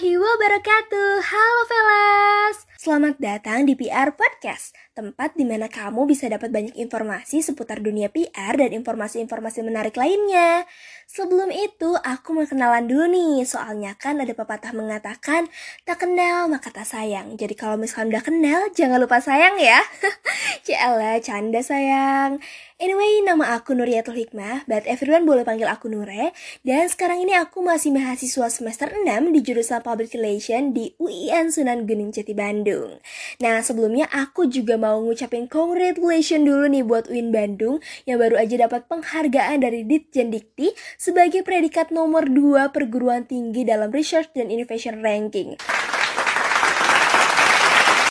warahmatullahi wabarakatuh. Halo Velas. Selamat datang di PR Podcast, tempat di mana kamu bisa dapat banyak informasi seputar dunia PR dan informasi-informasi menarik lainnya. Sebelum itu, aku mau kenalan dulu nih, soalnya kan ada pepatah mengatakan, tak kenal maka tak sayang. Jadi kalau misalkan udah kenal, jangan lupa sayang ya. Ciela, canda sayang. Anyway, nama aku Nuriatul Hikmah, but everyone boleh panggil aku Nure. Dan sekarang ini aku masih mahasiswa semester 6 di jurusan Public Relation di UIN Sunan Gunung Jati Bandung. Nah, sebelumnya aku juga mau ngucapin congratulations dulu nih buat UIN Bandung yang baru aja dapat penghargaan dari Ditjen Dikti sebagai predikat nomor 2 perguruan tinggi dalam Research dan Innovation Ranking.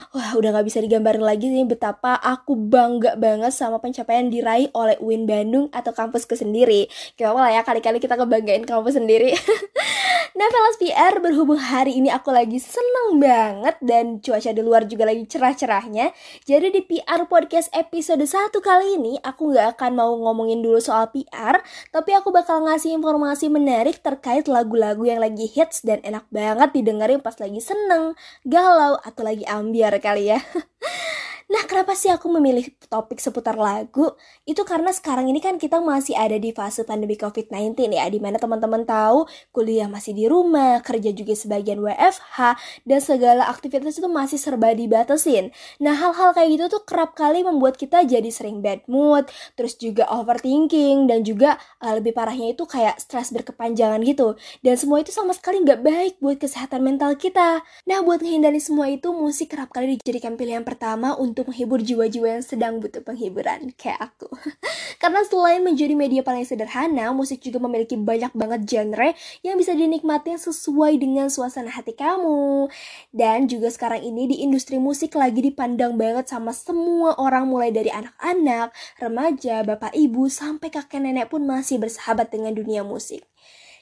Wah, udah gak bisa digambarin lagi nih betapa aku bangga banget sama pencapaian diraih oleh UIN Bandung atau kampusku sendiri. Gak apa lah ya, kali-kali kita kebanggain kampus sendiri. nah, Velas PR berhubung hari ini aku lagi seneng banget dan cuaca di luar juga lagi cerah-cerahnya. Jadi di PR Podcast episode 1 kali ini, aku gak akan mau ngomongin dulu soal PR, tapi aku bakal ngasih informasi menarik terkait lagu-lagu yang lagi hits dan enak banget didengerin pas lagi seneng, galau, atau lagi ambiar kali ya. Nah, kenapa sih aku memilih topik seputar lagu? Itu karena sekarang ini kan kita masih ada di fase pandemi COVID-19 ya, di mana teman-teman tahu kuliah masih di rumah, kerja juga sebagian WFH, dan segala aktivitas itu masih serba dibatasin. Nah, hal-hal kayak gitu tuh kerap kali membuat kita jadi sering bad mood, terus juga overthinking, dan juga uh, lebih parahnya itu kayak stres berkepanjangan gitu. Dan semua itu sama sekali nggak baik buat kesehatan mental kita. Nah, buat menghindari semua itu, musik kerap kali dijadikan pilihan pertama untuk untuk menghibur jiwa-jiwa yang sedang butuh penghiburan kayak aku. Karena selain menjadi media paling sederhana, musik juga memiliki banyak banget genre yang bisa dinikmati sesuai dengan suasana hati kamu. Dan juga sekarang ini di industri musik lagi dipandang banget sama semua orang mulai dari anak-anak, remaja, bapak ibu, sampai kakek nenek pun masih bersahabat dengan dunia musik.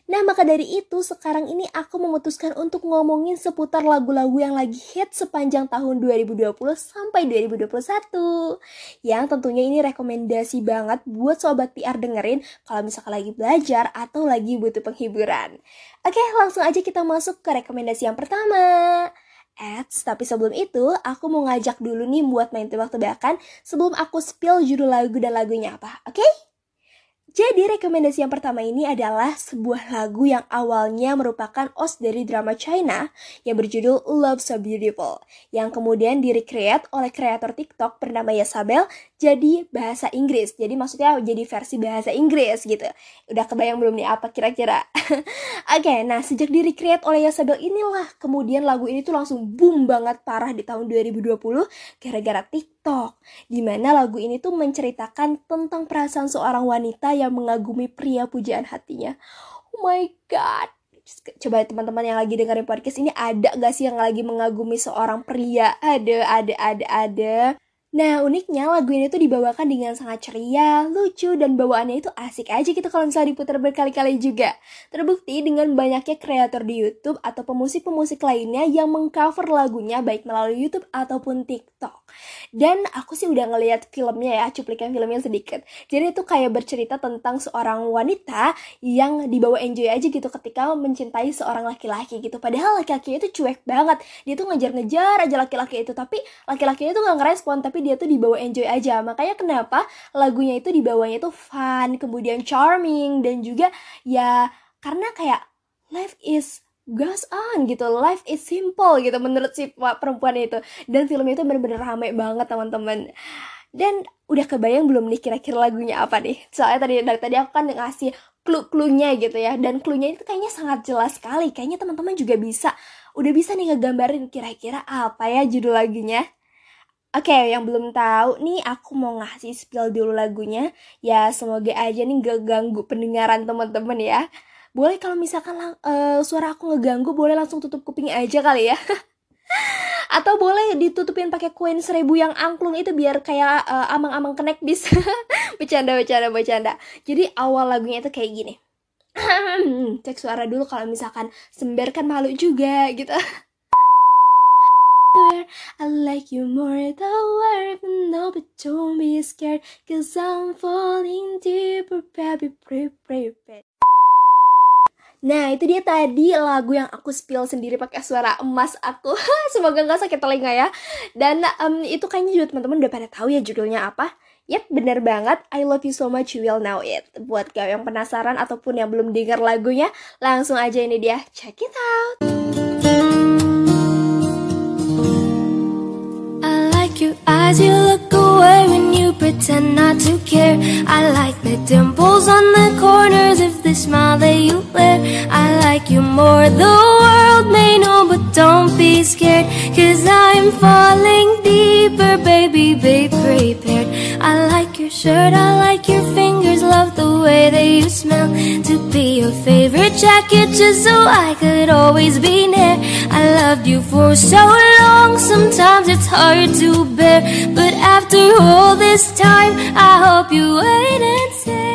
Nah, maka dari itu sekarang ini aku memutuskan untuk ngomongin seputar lagu-lagu yang lagi hit sepanjang tahun 2020 sampai 2021. Yang tentunya ini rekomendasi banget buat sobat PR dengerin kalau misalkan lagi belajar atau lagi butuh penghiburan. Oke, langsung aja kita masuk ke rekomendasi yang pertama. Eits, tapi sebelum itu, aku mau ngajak dulu nih buat main tebak-tebakan sebelum aku spill judul lagu dan lagunya apa, oke? Okay? Jadi rekomendasi yang pertama ini adalah sebuah lagu yang awalnya merupakan os dari drama China yang berjudul Love So Beautiful yang kemudian direcreate oleh kreator TikTok bernama Yasabel jadi bahasa Inggris. Jadi maksudnya jadi versi bahasa Inggris gitu. Udah kebayang belum nih apa kira-kira? Oke, okay, nah sejak direcreate oleh Yasabel inilah kemudian lagu ini tuh langsung boom banget parah di tahun 2020 gara-gara TikTok. Di mana lagu ini tuh menceritakan tentang perasaan seorang wanita yang yang mengagumi pria pujaan hatinya. Oh my god. Coba teman-teman yang lagi dengerin podcast ini ada gak sih yang lagi mengagumi seorang pria? Ada, ada, ada, ada. Nah, uniknya lagu ini tuh dibawakan dengan sangat ceria, lucu, dan bawaannya itu asik aja gitu kalau misalnya diputar berkali-kali juga. Terbukti dengan banyaknya kreator di YouTube atau pemusik-pemusik lainnya yang mengcover lagunya baik melalui YouTube ataupun TikTok. Dan aku sih udah ngeliat filmnya ya, cuplikan filmnya sedikit. Jadi itu kayak bercerita tentang seorang wanita yang dibawa enjoy aja gitu ketika mencintai seorang laki-laki gitu. Padahal laki-laki itu cuek banget. Dia tuh ngejar-ngejar aja laki-laki itu, tapi laki-laki itu nggak ngerespon, tapi dia tuh dibawa enjoy aja. Makanya kenapa lagunya itu dibawanya itu fun, kemudian charming, dan juga ya karena kayak life is goes on gitu. Life is simple gitu menurut si perempuan itu. Dan film itu bener-bener rame banget teman-teman. Dan udah kebayang belum nih kira-kira lagunya apa nih? Soalnya tadi dari tadi aku kan ngasih clue-cluenya gitu ya. Dan cluenya itu kayaknya sangat jelas sekali. Kayaknya teman-teman juga bisa udah bisa nih ngegambarin kira-kira apa ya judul lagunya Oke, okay, yang belum tahu nih, aku mau ngasih spill dulu lagunya. Ya, semoga aja nih gak ganggu pendengaran teman-teman ya. Boleh kalau misalkan uh, suara aku ngeganggu boleh langsung tutup kuping aja kali ya. Atau boleh ditutupin pakai koin seribu yang angklung itu biar kayak uh, amang-amang kenek bis bercanda bercanda bercanda. Jadi awal lagunya itu kayak gini. Cek suara dulu kalau misalkan sember kan malu juga gitu I like you more the no but don't be scared cause I'm falling deeper baby pray Nah itu dia tadi lagu yang aku spill sendiri pakai suara emas aku Semoga gak sakit telinga ya Dan um, itu kayaknya juga teman-teman udah pada tahu ya judulnya apa Yap, bener banget. I love you so much, you will know it. Buat kau yang penasaran ataupun yang belum dengar lagunya, langsung aja ini dia. Check it out. Like your eyes, you look away when you pretend not to care. I like the dimples on the corners of the smile that you wear. I like you more, the world may know, but don't be scared. Cause I'm falling deeper, baby, be shirt, I like your fingers, love the way that you smell. To be your favorite jacket, just so I could always be near. I loved you for so long, sometimes it's hard to bear. But after all this time, I hope you wait and say.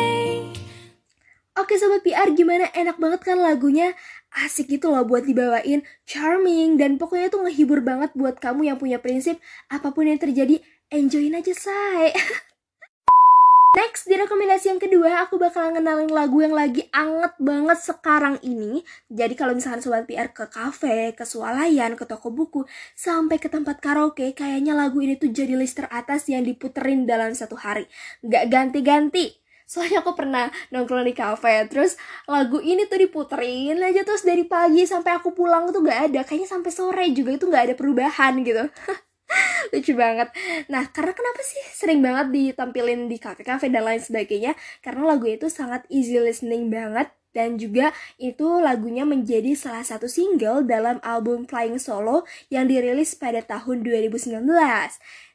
Oke Sobat PR, gimana? Enak banget kan lagunya? Asik gitu loh buat dibawain, charming, dan pokoknya tuh ngehibur banget buat kamu yang punya prinsip apa pun yang terjadi, enjoyin aja say. Next, di rekomendasi yang kedua, aku bakal ngenalin lagu yang lagi anget banget sekarang ini. Jadi kalau misalkan Sobat PR ke cafe, ke swalayan, ke toko buku, sampai ke tempat karaoke, kayaknya lagu ini tuh jadi list teratas yang diputerin dalam satu hari. Gak ganti-ganti. Soalnya aku pernah nongkrong di cafe, terus lagu ini tuh diputerin aja terus dari pagi sampai aku pulang tuh gak ada. Kayaknya sampai sore juga itu gak ada perubahan gitu. lucu banget nah karena kenapa sih sering banget ditampilin di kafe-kafe dan lain sebagainya karena lagu itu sangat easy listening banget dan juga itu lagunya menjadi salah satu single dalam album Flying Solo yang dirilis pada tahun 2019.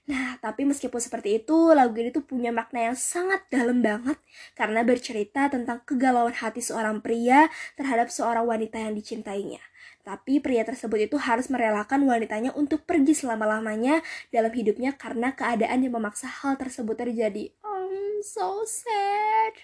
Nah, tapi meskipun seperti itu, lagu ini tuh punya makna yang sangat dalam banget karena bercerita tentang kegalauan hati seorang pria terhadap seorang wanita yang dicintainya. Tapi pria tersebut itu harus merelakan wanitanya untuk pergi selama-lamanya dalam hidupnya karena keadaan yang memaksa hal tersebut terjadi. I'm so sad.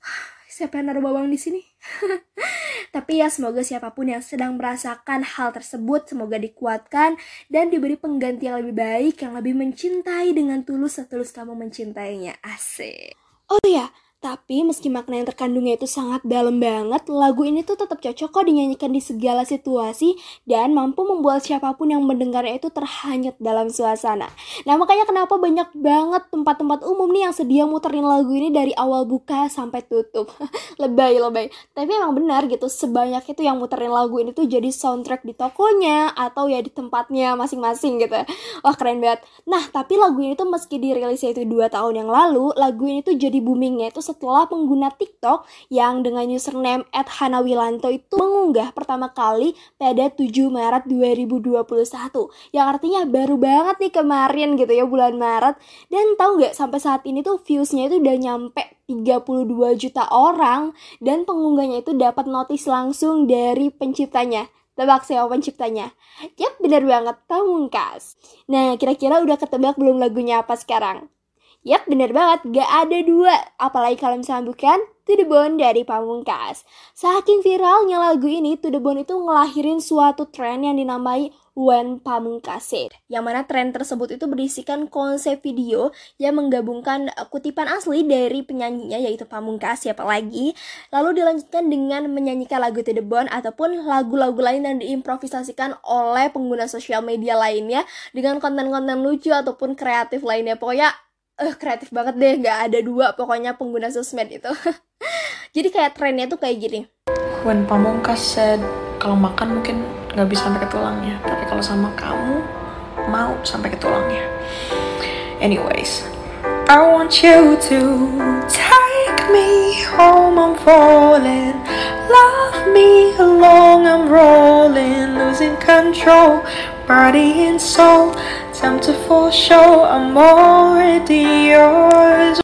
Siapa yang naruh bawang di sini? Tapi ya semoga siapa pun yang sedang merasakan hal tersebut semoga dikuatkan dan diberi pengganti yang lebih baik yang lebih mencintai dengan tulus setulus kamu mencintainya. Asik. Oh ya, tapi meski makna yang terkandungnya itu sangat dalam banget, lagu ini tuh tetap cocok kok dinyanyikan di segala situasi dan mampu membuat siapa pun yang mendengarnya itu terhanyut dalam suasana. Nah makanya kenapa banyak banget tempat-tempat umum nih yang sedia muterin lagu ini dari awal buka sampai tutup. lebay lebay. Tapi emang benar gitu, sebanyak itu yang muterin lagu ini tuh jadi soundtrack di tokonya atau ya di tempatnya masing-masing gitu. Wah keren banget. Nah tapi lagu ini tuh meski dirilisnya itu 2 tahun yang lalu, lagu ini tuh jadi boomingnya itu setelah pengguna TikTok yang dengan username @hanawilanto itu mengunggah pertama kali pada 7 Maret 2021 yang artinya baru banget nih kemarin gitu ya bulan Maret dan tahu nggak sampai saat ini tuh viewsnya itu udah nyampe 32 juta orang dan pengunggahnya itu dapat notis langsung dari penciptanya Tebak siapa penciptanya? Yap, bener banget, Pamungkas. Nah, kira-kira udah ketebak belum lagunya apa sekarang? Yap, bener banget, gak ada dua. Apalagi kalau misalnya bukan To The Bone dari Pamungkas. Saking viralnya lagu ini, To The Bone itu ngelahirin suatu tren yang dinamai When Pamungkas Said. Yang mana tren tersebut itu berisikan konsep video yang menggabungkan kutipan asli dari penyanyinya yaitu Pamungkas siapa lagi. Lalu dilanjutkan dengan menyanyikan lagu To The Bone ataupun lagu-lagu lain yang diimprovisasikan oleh pengguna sosial media lainnya dengan konten-konten lucu ataupun kreatif lainnya. Pokoknya uh, kreatif banget deh nggak ada dua pokoknya pengguna sosmed itu. Jadi kayak trennya tuh kayak gini. When Pamungkas said kalau makan mungkin nggak bisa sampai ke tulangnya tapi kalau sama kamu mau sampai ke tulangnya anyways I want you to take me home I'm falling. Love me along I'm rolling losing control. Body and soul time to for show I'm already yours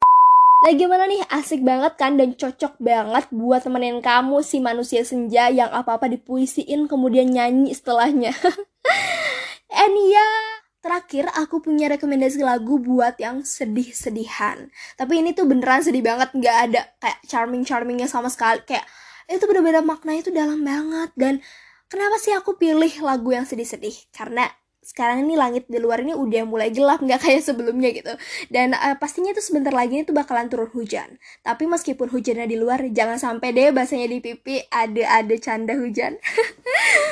Nah gimana nih asik banget kan dan cocok banget buat temenin kamu si manusia senja yang apa-apa dipuisiin kemudian nyanyi setelahnya. And ya, terakhir aku punya rekomendasi lagu buat yang sedih-sedihan. Tapi ini tuh beneran sedih banget, nggak ada kayak charming-charmingnya sama sekali. Kayak itu bener-bener maknanya itu dalam banget dan kenapa sih aku pilih lagu yang sedih-sedih? Karena sekarang ini langit di luar ini udah mulai gelap nggak kayak sebelumnya gitu. Dan uh, pastinya itu sebentar lagi itu bakalan turun hujan. Tapi meskipun hujannya di luar jangan sampai deh bahasanya di pipi ada ada canda hujan.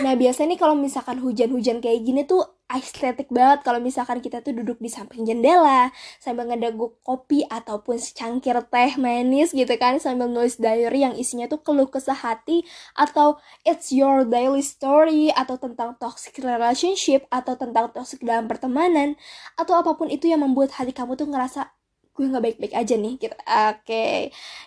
Nah biasanya nih kalau misalkan hujan-hujan kayak gini tuh estetik banget kalau misalkan kita tuh duduk di samping jendela sambil ngedaguk kopi ataupun secangkir teh manis gitu kan sambil nulis diary yang isinya tuh keluh kesah hati atau it's your daily story atau tentang toxic relationship atau tentang toxic dalam pertemanan atau apa pun itu yang membuat hati kamu tuh ngerasa gue nggak baik-baik aja nih gitu. Oke. Okay.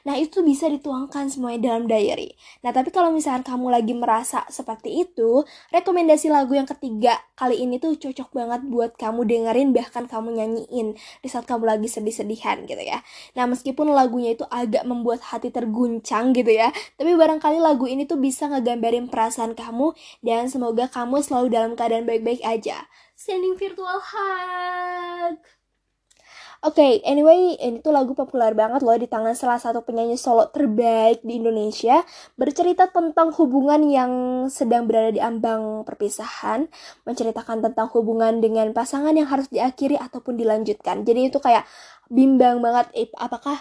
Nah, itu bisa dituangkan semuanya dalam diary. Nah, tapi kalau misalkan kamu lagi merasa seperti itu, rekomendasi lagu yang ketiga kali ini tuh cocok banget buat kamu dengerin bahkan kamu nyanyiin di saat kamu lagi sedih-sedihan gitu ya. Nah, meskipun lagunya itu agak membuat hati terguncang gitu ya, tapi barangkali lagu ini tuh bisa ngegambarin perasaan kamu dan semoga kamu selalu dalam keadaan baik-baik aja. Sending virtual hug. Oke, okay, anyway, ini tuh lagu populer banget loh di tangan salah satu penyanyi solo terbaik di Indonesia. Bercerita tentang hubungan yang sedang berada di ambang perpisahan, menceritakan tentang hubungan dengan pasangan yang harus diakhiri ataupun dilanjutkan. Jadi itu kayak bimbang banget, eh, apakah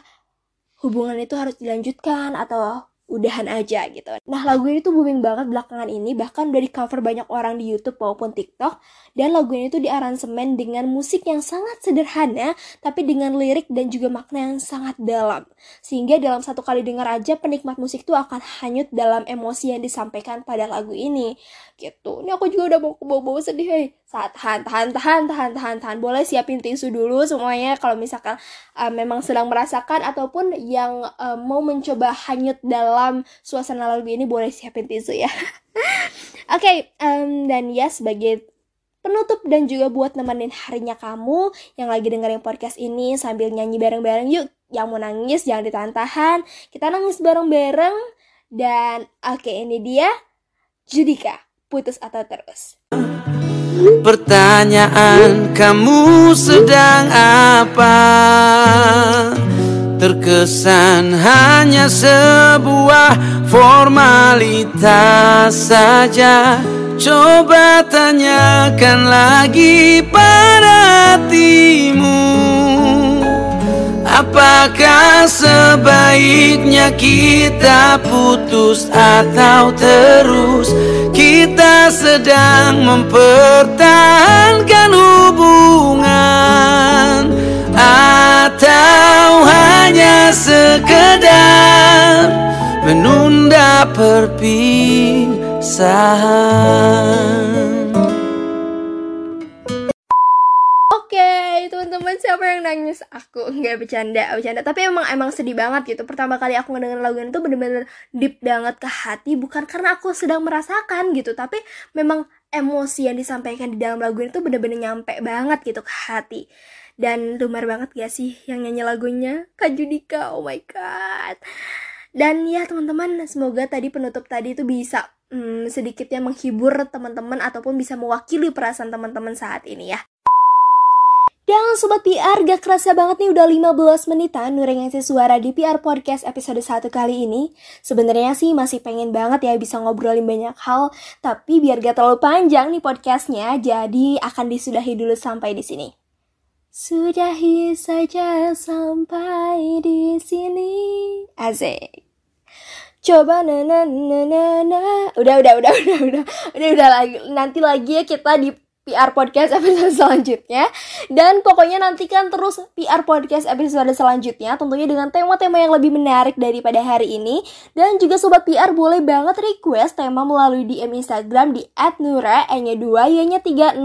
hubungan itu harus dilanjutkan atau udahan aja gitu. Nah lagu ini tuh booming banget belakangan ini bahkan udah di cover banyak orang di YouTube maupun TikTok dan lagu ini tuh diaransemen dengan musik yang sangat sederhana tapi dengan lirik dan juga makna yang sangat dalam sehingga dalam satu kali dengar aja penikmat musik tuh akan hanyut dalam emosi yang disampaikan pada lagu ini gitu. Ini aku juga udah mau bawa-bawa sedih hey. Tahan tahan tahan tahan tahan tahan boleh siapin tisu dulu semuanya kalau misalkan uh, memang sedang merasakan ataupun yang uh, mau mencoba hanyut dalam suasana lagu ini boleh siapin tisu ya. Oke, okay, um, dan ya sebagai penutup dan juga buat nemenin harinya kamu yang lagi dengerin podcast ini sambil nyanyi bareng-bareng yuk. Yang mau nangis jangan ditahan-tahan. Kita nangis bareng-bareng dan oke okay, ini dia Judika putus atau terus. Pertanyaan kamu sedang apa? Terkesan hanya sebuah formalitas saja Coba tanyakan lagi pada hatimu Apakah sebaiknya kita putus atau terus? Kita sedang mempertahankan hubungan Atau hanya sekedar menunda perpisahan teman-teman siapa yang nangis? Aku nggak bercanda bercanda. Tapi emang emang sedih banget gitu. Pertama kali aku ngedenger lagu itu bener-bener deep banget ke hati. Bukan karena aku sedang merasakan gitu tapi memang emosi yang disampaikan di dalam lagu itu bener-bener nyampe banget gitu ke hati. Dan lumar banget gak sih yang nyanyi lagunya? Kak Judika oh my god. Dan ya teman-teman semoga tadi penutup tadi itu bisa hmm, sedikitnya menghibur teman-teman ataupun bisa mewakili perasaan teman-teman saat ini ya dan Sobat PR gak kerasa banget nih udah 15 menitan Nureng ngasih suara di PR Podcast episode 1 kali ini. Sebenarnya sih masih pengen banget ya bisa ngobrolin banyak hal Tapi biar gak terlalu panjang nih podcastnya Jadi akan disudahi dulu sampai di sini. Sudahi saja sampai di sini. Azek Coba na na na na na Udah udah udah udah udah. Udah udah lagi. Nanti lagi ya kita di PR Podcast episode selanjutnya. Dan pokoknya nantikan terus PR Podcast episode selanjutnya Tentunya dengan tema-tema yang lebih menarik daripada hari ini. Dan juga Sobat PR boleh banget request tema melalui DM Instagram di @nura nya 2 y-nya 300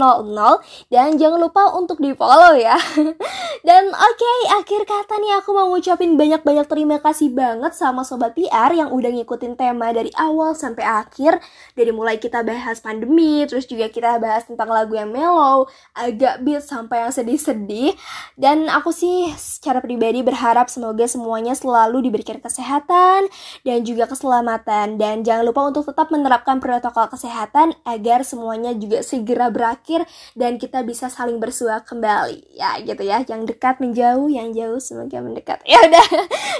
Dan jangan lupa untuk di follow ya. Dan oke okay, akhir kata nih aku mau ngucapin banyak-banyak terima kasih banget sama Sobat PR Yang udah ngikutin tema dari awal sampai akhir. Dari mulai kita bahas pandemi Terus juga kita bahas tentang lagu lagu yang mellow, agak beat sampai yang sedih-sedih. Dan aku sih secara pribadi berharap semoga semuanya selalu diberikan kesehatan dan juga keselamatan. Dan jangan lupa untuk tetap menerapkan protokol kesehatan agar semuanya juga segera berakhir dan kita bisa saling bersua kembali. Ya gitu ya, yang dekat menjauh, yang jauh semoga mendekat. Ya udah,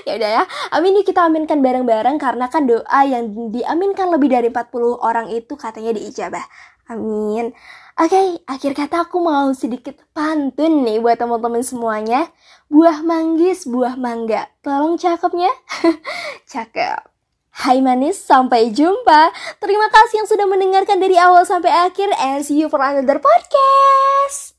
ya udah ya. Amin yuk kita aminkan bareng-bareng karena kan doa yang diaminkan lebih dari 40 orang itu katanya diijabah. Amin. Oke, akhir kata aku mau sedikit pantun nih buat teman-teman semuanya. Buah manggis, buah mangga. Tolong cakepnya. Cakep. Hai manis, sampai jumpa. Terima kasih yang sudah mendengarkan dari awal sampai akhir and see you for another podcast.